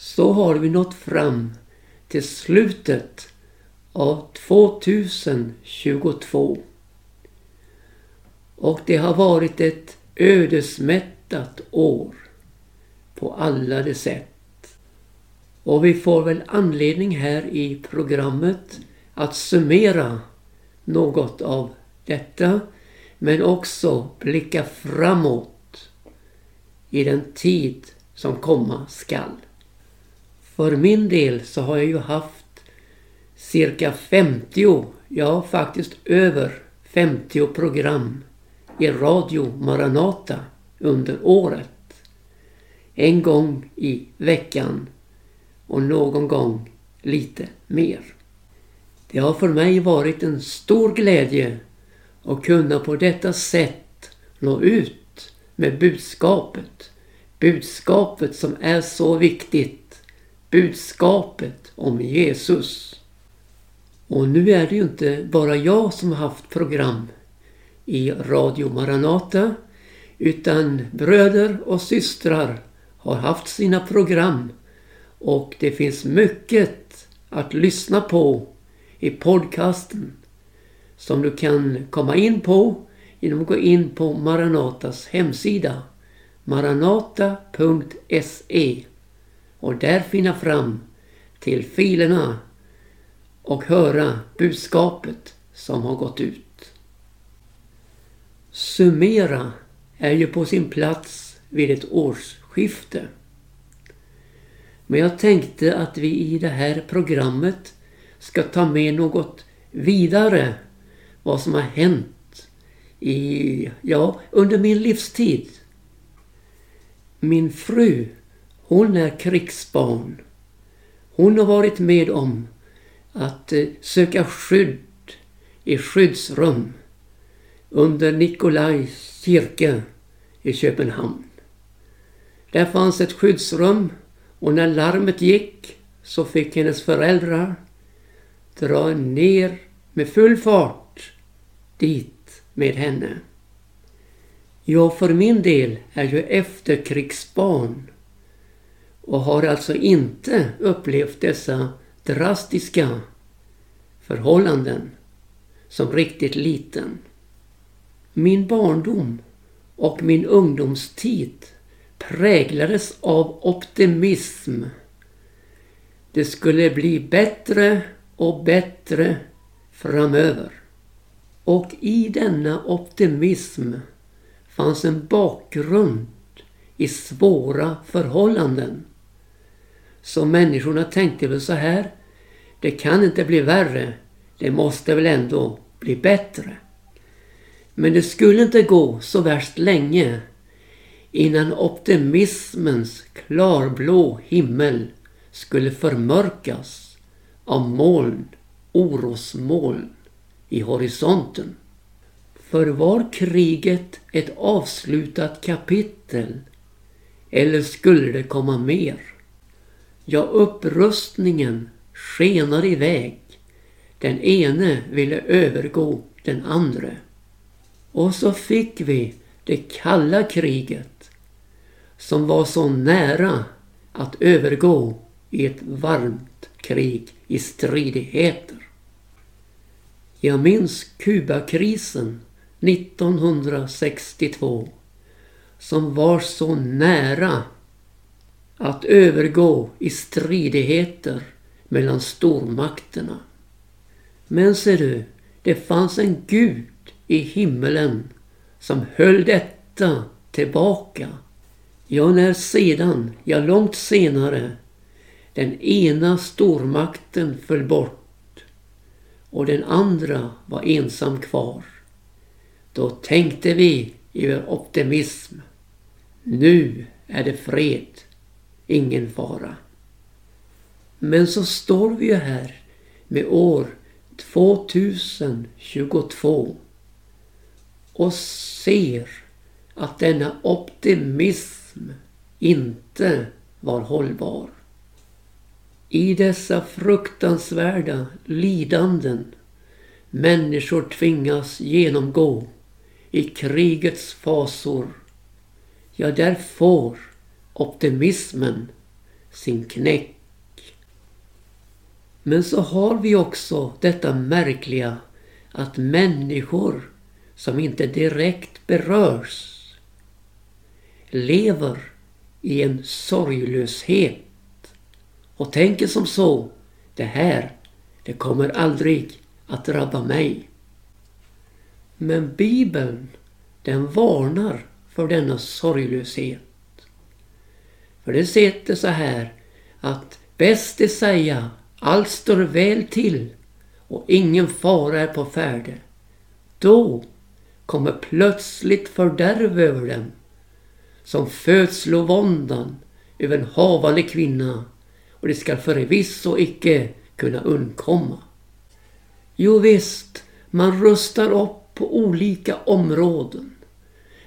så har vi nått fram till slutet av 2022. Och det har varit ett ödesmättat år på alla de sätt. Och vi får väl anledning här i programmet att summera något av detta men också blicka framåt i den tid som komma skall. För min del så har jag ju haft cirka 50, ja faktiskt över 50 program i Radio Maranata under året. En gång i veckan och någon gång lite mer. Det har för mig varit en stor glädje att kunna på detta sätt nå ut med budskapet. Budskapet som är så viktigt. Budskapet om Jesus. Och nu är det ju inte bara jag som har haft program i Radio Maranata utan bröder och systrar har haft sina program och det finns mycket att lyssna på i podcasten som du kan komma in på genom att gå in på Maranatas hemsida maranata.se och där finna fram till filerna och höra budskapet som har gått ut. Summera är ju på sin plats vid ett årsskifte. Men jag tänkte att vi i det här programmet ska ta med något vidare vad som har hänt i, ja, under min livstid. Min fru, hon är krigsbarn. Hon har varit med om att eh, söka skydd i skyddsrum under Nikolajs kyrka i Köpenhamn. Där fanns ett skyddsrum och när larmet gick så fick hennes föräldrar dra ner med full fart dit med henne. Jag för min del är ju efterkrigsbarn och har alltså inte upplevt dessa drastiska förhållanden som riktigt liten. Min barndom och min ungdomstid präglades av optimism. Det skulle bli bättre och bättre framöver. Och i denna optimism fanns en bakgrund i svåra förhållanden. Så människorna tänkte väl så här. Det kan inte bli värre. Det måste väl ändå bli bättre. Men det skulle inte gå så värst länge innan optimismens klarblå himmel skulle förmörkas av moln, orosmoln i horisonten. För var kriget ett avslutat kapitel eller skulle det komma mer? Ja, upprustningen skenar iväg. Den ene ville övergå den andra. Och så fick vi det kalla kriget som var så nära att övergå i ett varmt krig i stridigheter. Jag minns Kubakrisen 1962 som var så nära att övergå i stridigheter mellan stormakterna. Men ser du, det fanns en Gud i himmelen som höll detta tillbaka. Ja, när sedan, ja långt senare, den ena stormakten föll bort och den andra var ensam kvar. Då tänkte vi i vår optimism. Nu är det fred, ingen fara. Men så står vi ju här med år 2022 och ser att denna optimism inte var hållbar. I dessa fruktansvärda lidanden människor tvingas genomgå i krigets fasor, ja, där får optimismen sin knäck. Men så har vi också detta märkliga att människor som inte direkt berörs lever i en sorglöshet och tänker som så, det här, det kommer aldrig att drabba mig. Men Bibeln, den varnar för denna sorglöshet. För det sitter så här att bäst är säga allt står väl till och ingen fara är på färde. Då kommer plötsligt fördärv över dem som födslovåndan över en havande kvinna och det skall förvisso icke kunna undkomma. Jo visst, man rustar upp på olika områden.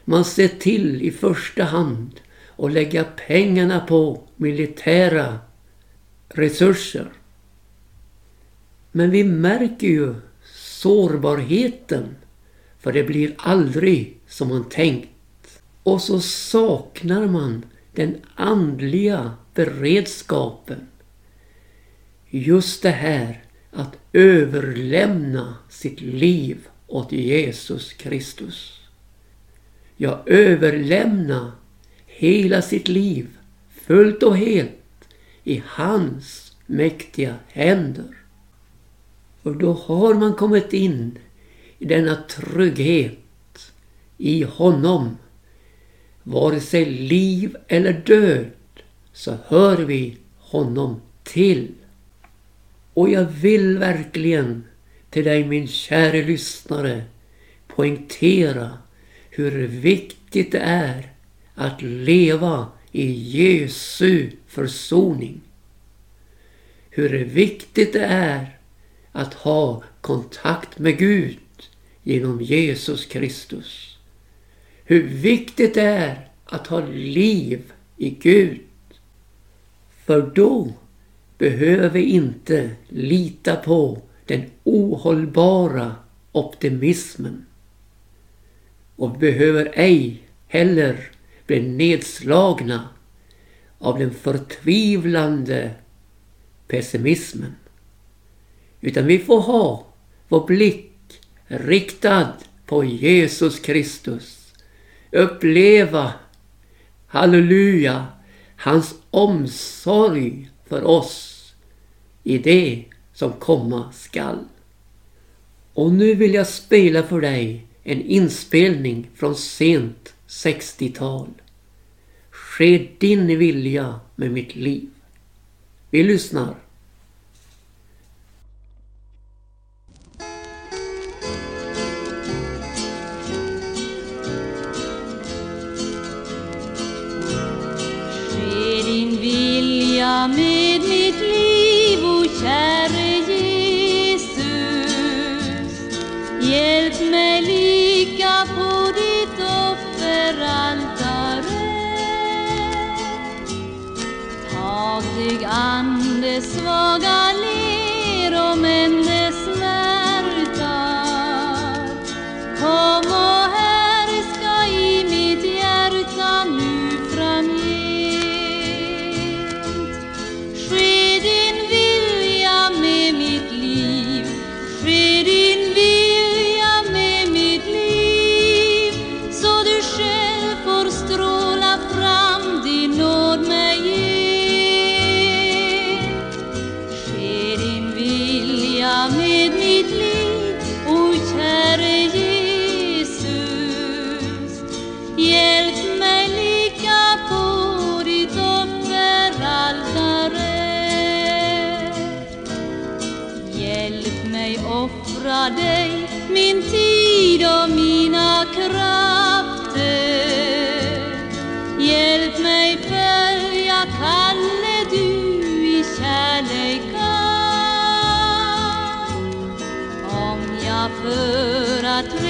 Man ser till i första hand och lägga pengarna på militära resurser. Men vi märker ju sårbarheten för det blir aldrig som man tänkt. Och så saknar man den andliga beredskapen. Just det här att överlämna sitt liv åt Jesus Kristus. Ja, överlämna hela sitt liv fullt och helt i hans mäktiga händer. Och då har man kommit in i denna trygghet i honom. Vare sig liv eller död så hör vi honom till. Och jag vill verkligen till dig min käre lyssnare poängtera hur viktigt det är att leva i Jesu försoning. Hur viktigt det är att ha kontakt med Gud genom Jesus Kristus. Hur viktigt det är att ha liv i Gud. För då behöver vi inte lita på den ohållbara optimismen. Och behöver ej heller blev nedslagna av den förtvivlande pessimismen. Utan vi får ha vår blick riktad på Jesus Kristus. Uppleva, halleluja, hans omsorg för oss i det som komma skall. Och nu vill jag spela för dig en inspelning från sent 60-tal. Ske din vilja med mitt liv. Vi lyssnar. Ske din vilja med mitt liv, o käre Jesus. Tag ande svaga offra dig min tid och mina krafter. Hjälp mig följa kalle du i kärlek kan. Om jag för att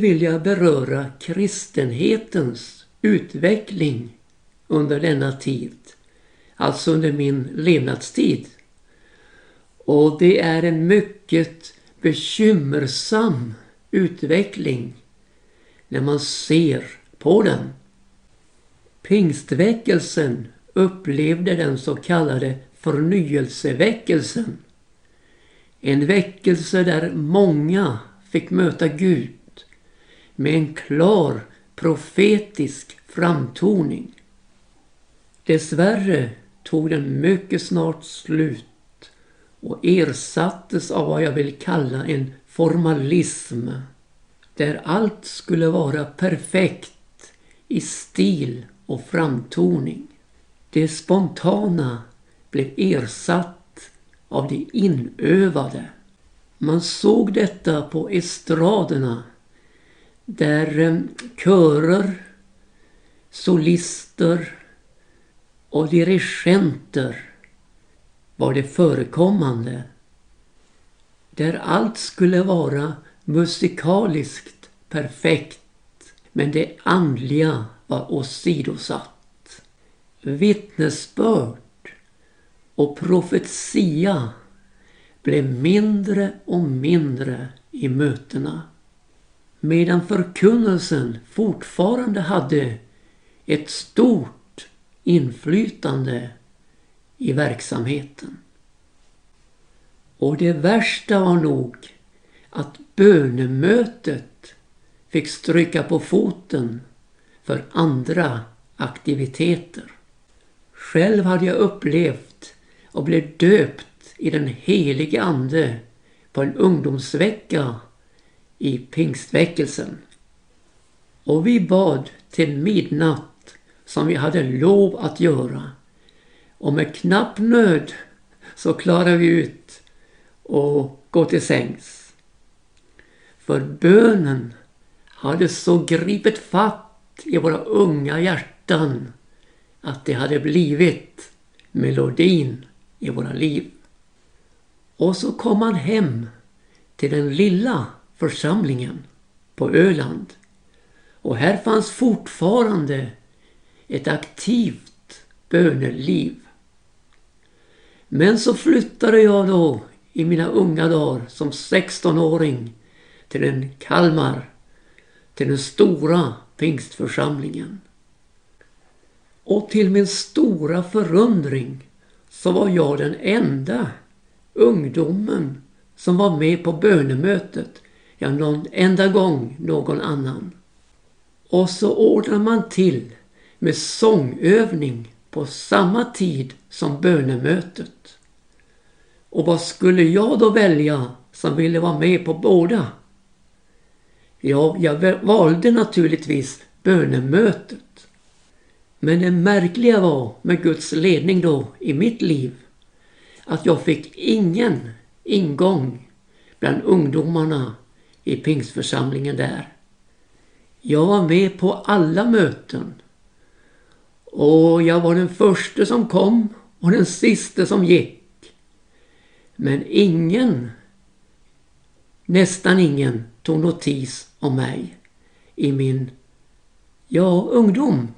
vill jag beröra kristenhetens utveckling under denna tid. Alltså under min levnadstid. Och det är en mycket bekymmersam utveckling när man ser på den. Pingstväckelsen upplevde den så kallade förnyelseväckelsen. En väckelse där många fick möta Gud med en klar profetisk framtoning. Dessvärre tog den mycket snart slut och ersattes av vad jag vill kalla en formalism där allt skulle vara perfekt i stil och framtoning. Det spontana blev ersatt av det inövade. Man såg detta på estraderna där eh, körer, solister och dirigenter var det förekommande. Där allt skulle vara musikaliskt perfekt men det andliga var åsidosatt. Vittnesbörd och profetia blev mindre och mindre i mötena. Medan förkunnelsen fortfarande hade ett stort inflytande i verksamheten. Och det värsta var nog att bönemötet fick stryka på foten för andra aktiviteter. Själv hade jag upplevt och blev döpt i den helige ande på en ungdomsvecka i pingstväckelsen. Och vi bad till midnatt som vi hade lov att göra. Och med knapp nöd så klarade vi ut och gå till sängs. För bönen hade så gripit fatt i våra unga hjärtan att det hade blivit melodin i våra liv. Och så kom man hem till den lilla församlingen på Öland. Och här fanns fortfarande ett aktivt böneliv. Men så flyttade jag då i mina unga dagar som 16-åring till en Kalmar, till den stora pingstförsamlingen. Och till min stora förundring så var jag den enda ungdomen som var med på bönemötet. Ja, någon enda gång någon annan. Och så ordnar man till med sångövning på samma tid som bönemötet. Och vad skulle jag då välja som ville vara med på båda? Ja, jag valde naturligtvis bönemötet. Men det märkliga var med Guds ledning då i mitt liv att jag fick ingen ingång bland ungdomarna i pingstförsamlingen där. Jag var med på alla möten. Och jag var den första som kom och den sista som gick. Men ingen, nästan ingen, tog notis om mig i min, ja, ungdom.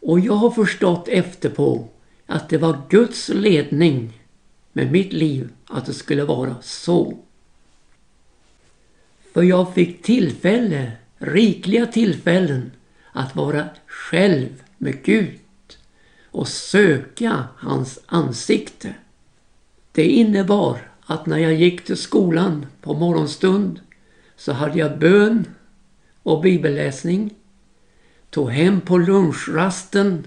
Och jag har förstått efterpå att det var Guds ledning med mitt liv att det skulle vara så. För jag fick tillfälle, rikliga tillfällen, att vara själv med Gud och söka hans ansikte. Det innebar att när jag gick till skolan på morgonstund så hade jag bön och bibelläsning, tog hem på lunchrasten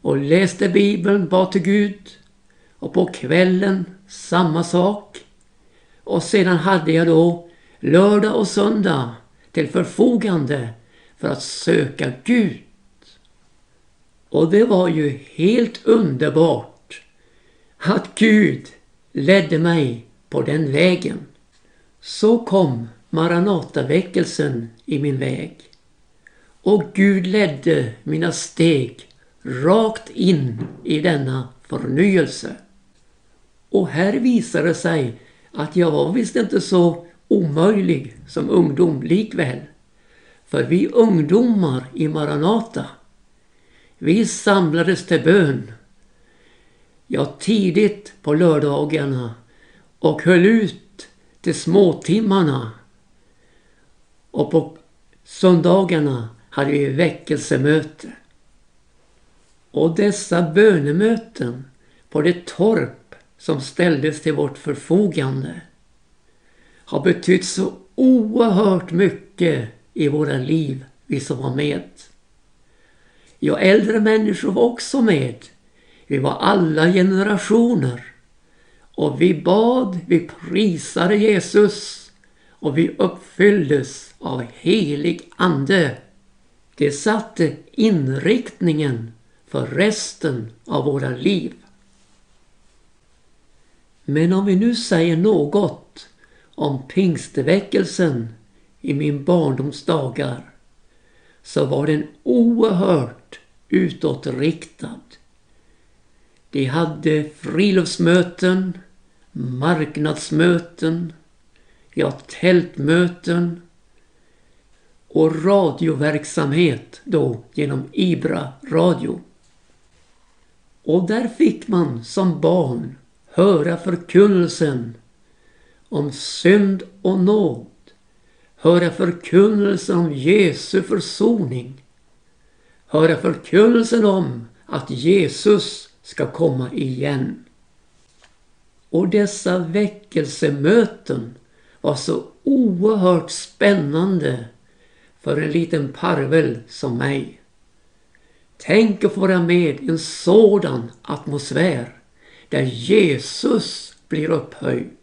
och läste bibeln, bad till Gud och på kvällen samma sak. Och sedan hade jag då lördag och söndag till förfogande för att söka Gud. Och det var ju helt underbart att Gud ledde mig på den vägen. Så kom Maranataväckelsen i min väg. Och Gud ledde mina steg rakt in i denna förnyelse. Och här visade det sig att jag var visst inte så omöjlig som ungdom likväl. För vi ungdomar i Maranata, vi samlades till bön. Ja, tidigt på lördagarna och höll ut till småtimmarna. Och på söndagarna hade vi väckelsemöte. Och dessa bönemöten på det torp som ställdes till vårt förfogande har betytt så oerhört mycket i våra liv, vi som var med. Ja, äldre människor var också med. Vi var alla generationer. Och vi bad, vi prisade Jesus och vi uppfylldes av helig ande. Det satte inriktningen för resten av våra liv. Men om vi nu säger något om pingstväckelsen i min barndoms dagar så var den oerhört utåtriktad. De hade friluftsmöten, marknadsmöten, ja tältmöten och radioverksamhet då genom Ibra radio. Och där fick man som barn höra förkunnelsen om synd och nåd, höra förkunnelsen om Jesu försoning, höra förkunnelsen om att Jesus ska komma igen. Och dessa väckelsemöten var så oerhört spännande för en liten parvel som mig. Tänk att få vara med i en sådan atmosfär där Jesus blir upphöjd.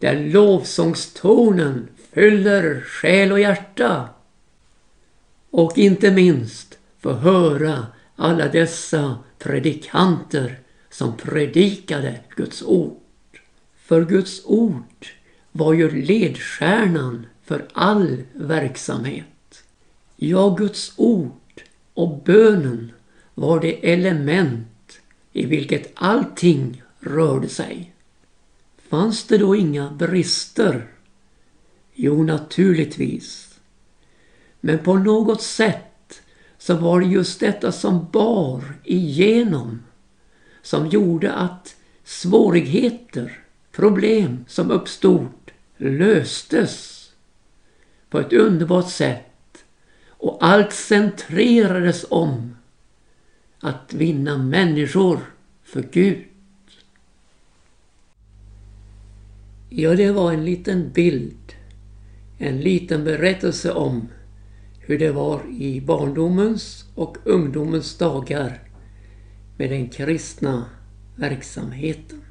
Där lovsångstonen fyller själ och hjärta. Och inte minst få höra alla dessa predikanter som predikade Guds ord. För Guds ord var ju ledstjärnan för all verksamhet. Ja, Guds ord och bönen var det element i vilket allting rörde sig. Fanns det då inga brister? Jo, naturligtvis. Men på något sätt så var det just detta som bar igenom som gjorde att svårigheter, problem som uppstod löstes på ett underbart sätt och allt centrerades om att vinna människor för Gud. Ja, det var en liten bild, en liten berättelse om hur det var i barndomens och ungdomens dagar med den kristna verksamheten.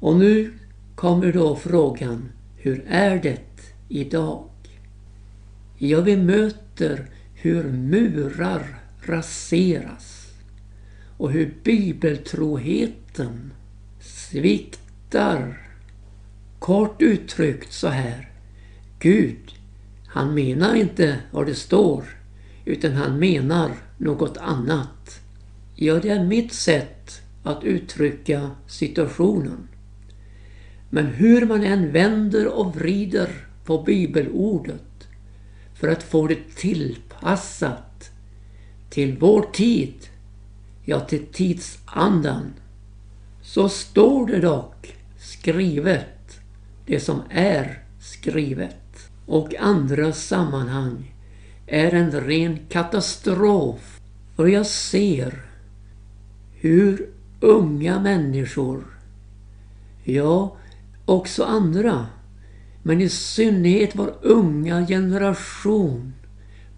Och nu kommer då frågan, hur är det idag? Ja, vi möter hur murar raseras och hur bibeltroheten sviktar. Kort uttryckt så här. Gud, han menar inte vad det står utan han menar något annat. Ja, det är mitt sätt att uttrycka situationen. Men hur man än vänder och vrider på bibelordet för att få det tillpassat till vår tid, ja till tidsandan, så står det dock skrivet, det som är skrivet. Och andra sammanhang är en ren katastrof. Och jag ser hur unga människor, ja, också andra, men i synnerhet vår unga generation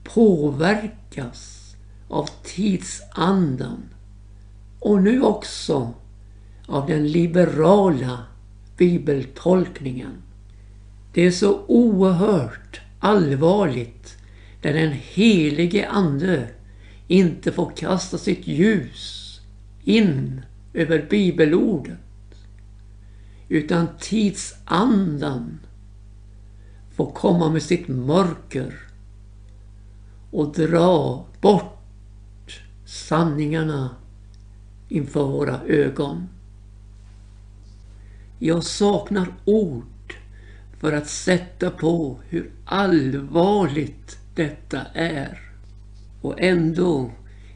påverkas av tidsandan och nu också av den liberala bibeltolkningen. Det är så oerhört allvarligt när den helige Ande inte får kasta sitt ljus in över bibelordet. Utan tidsandan får komma med sitt mörker och dra bort sanningarna inför våra ögon. Jag saknar ord för att sätta på hur allvarligt detta är. Och ändå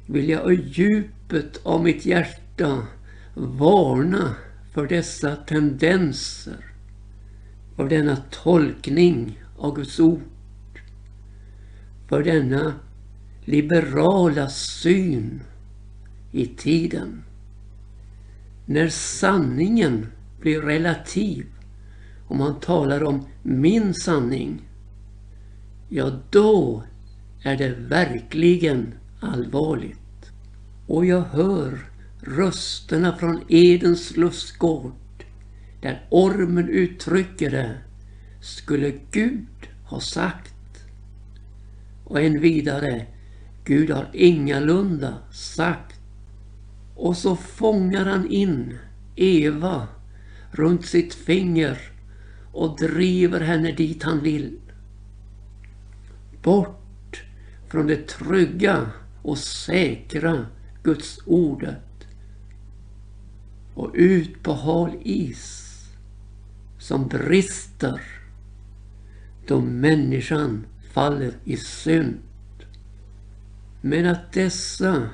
vill jag i djupet av mitt hjärta varna för dessa tendenser, för denna tolkning av Guds ord, för denna liberala syn i tiden. När sanningen blir relativ och man talar om min sanning, ja då är det verkligen allvarligt. Och jag hör rösterna från Edens lustgård där ormen uttrycker det skulle Gud ha sagt. Och en vidare, Gud har ingalunda sagt. Och så fångar han in Eva runt sitt finger och driver henne dit han vill. Bort från det trygga och säkra Guds ordet och ut på hal is som brister då människan faller i synd. Men att dessa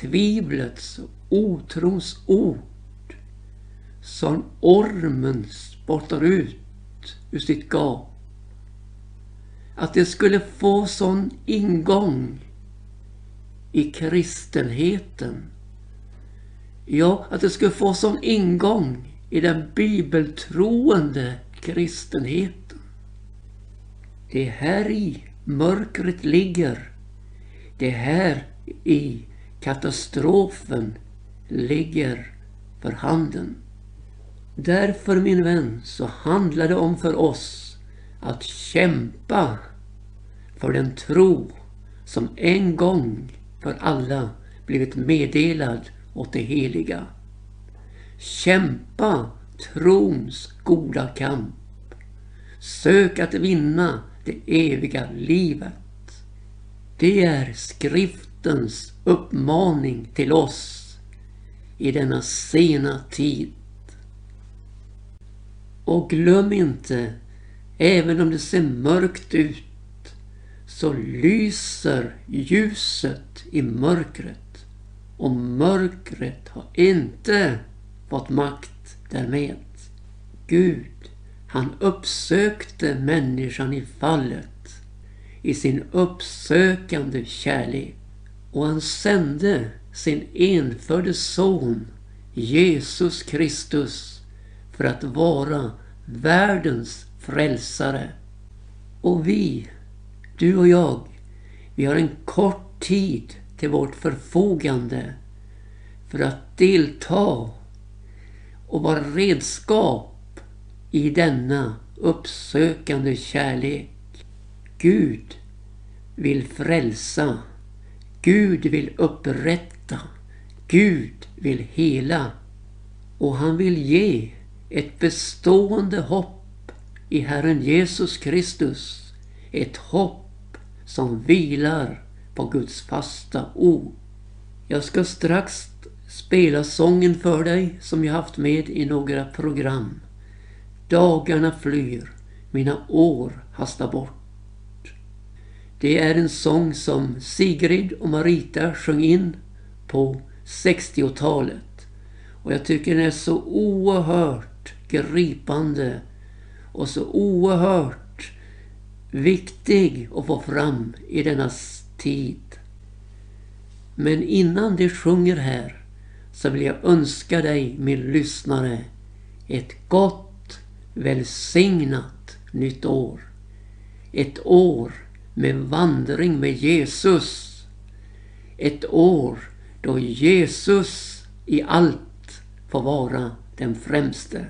tvivlets och otrons ord som ormen spottar ut ur sitt gap. Att det skulle få sån ingång i kristenheten. Ja, att det skulle få sån ingång i den bibeltroende kristenheten. Det är här i mörkret ligger. Det är här i katastrofen ligger för handen. Därför min vän så handlar det om för oss att kämpa för den tro som en gång för alla blivit meddelad åt det heliga. Kämpa trons goda kamp. Sök att vinna det eviga livet. Det är skriftens uppmaning till oss i denna sena tid. Och glöm inte, även om det ser mörkt ut, så lyser ljuset i mörkret. Och mörkret har inte fått makt därmed. Gud, han uppsökte människan i fallet i sin uppsökande kärlek. Och han sände sin enfödde son Jesus Kristus för att vara världens frälsare. Och vi, du och jag, vi har en kort tid till vårt förfogande för att delta och vara redskap i denna uppsökande kärlek. Gud vill frälsa. Gud vill upprätta. Gud vill hela. Och han vill ge ett bestående hopp i Herren Jesus Kristus. Ett hopp som vilar på Guds fasta ord. Jag ska strax spela sången för dig som jag haft med i några program. Dagarna flyr, mina år hastar bort. Det är en sång som Sigrid och Marita sjöng in på 60-talet. Och jag tycker den är så oerhört gripande och så oerhört viktig att få fram i denna tid. Men innan de sjunger här så vill jag önska dig min lyssnare ett gott, välsignat nytt år. Ett år med vandring med Jesus. Ett år då Jesus i allt får vara den främste.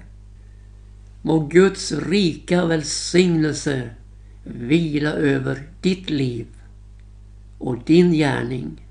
Må Guds rika välsignelse vila över ditt liv och din gärning.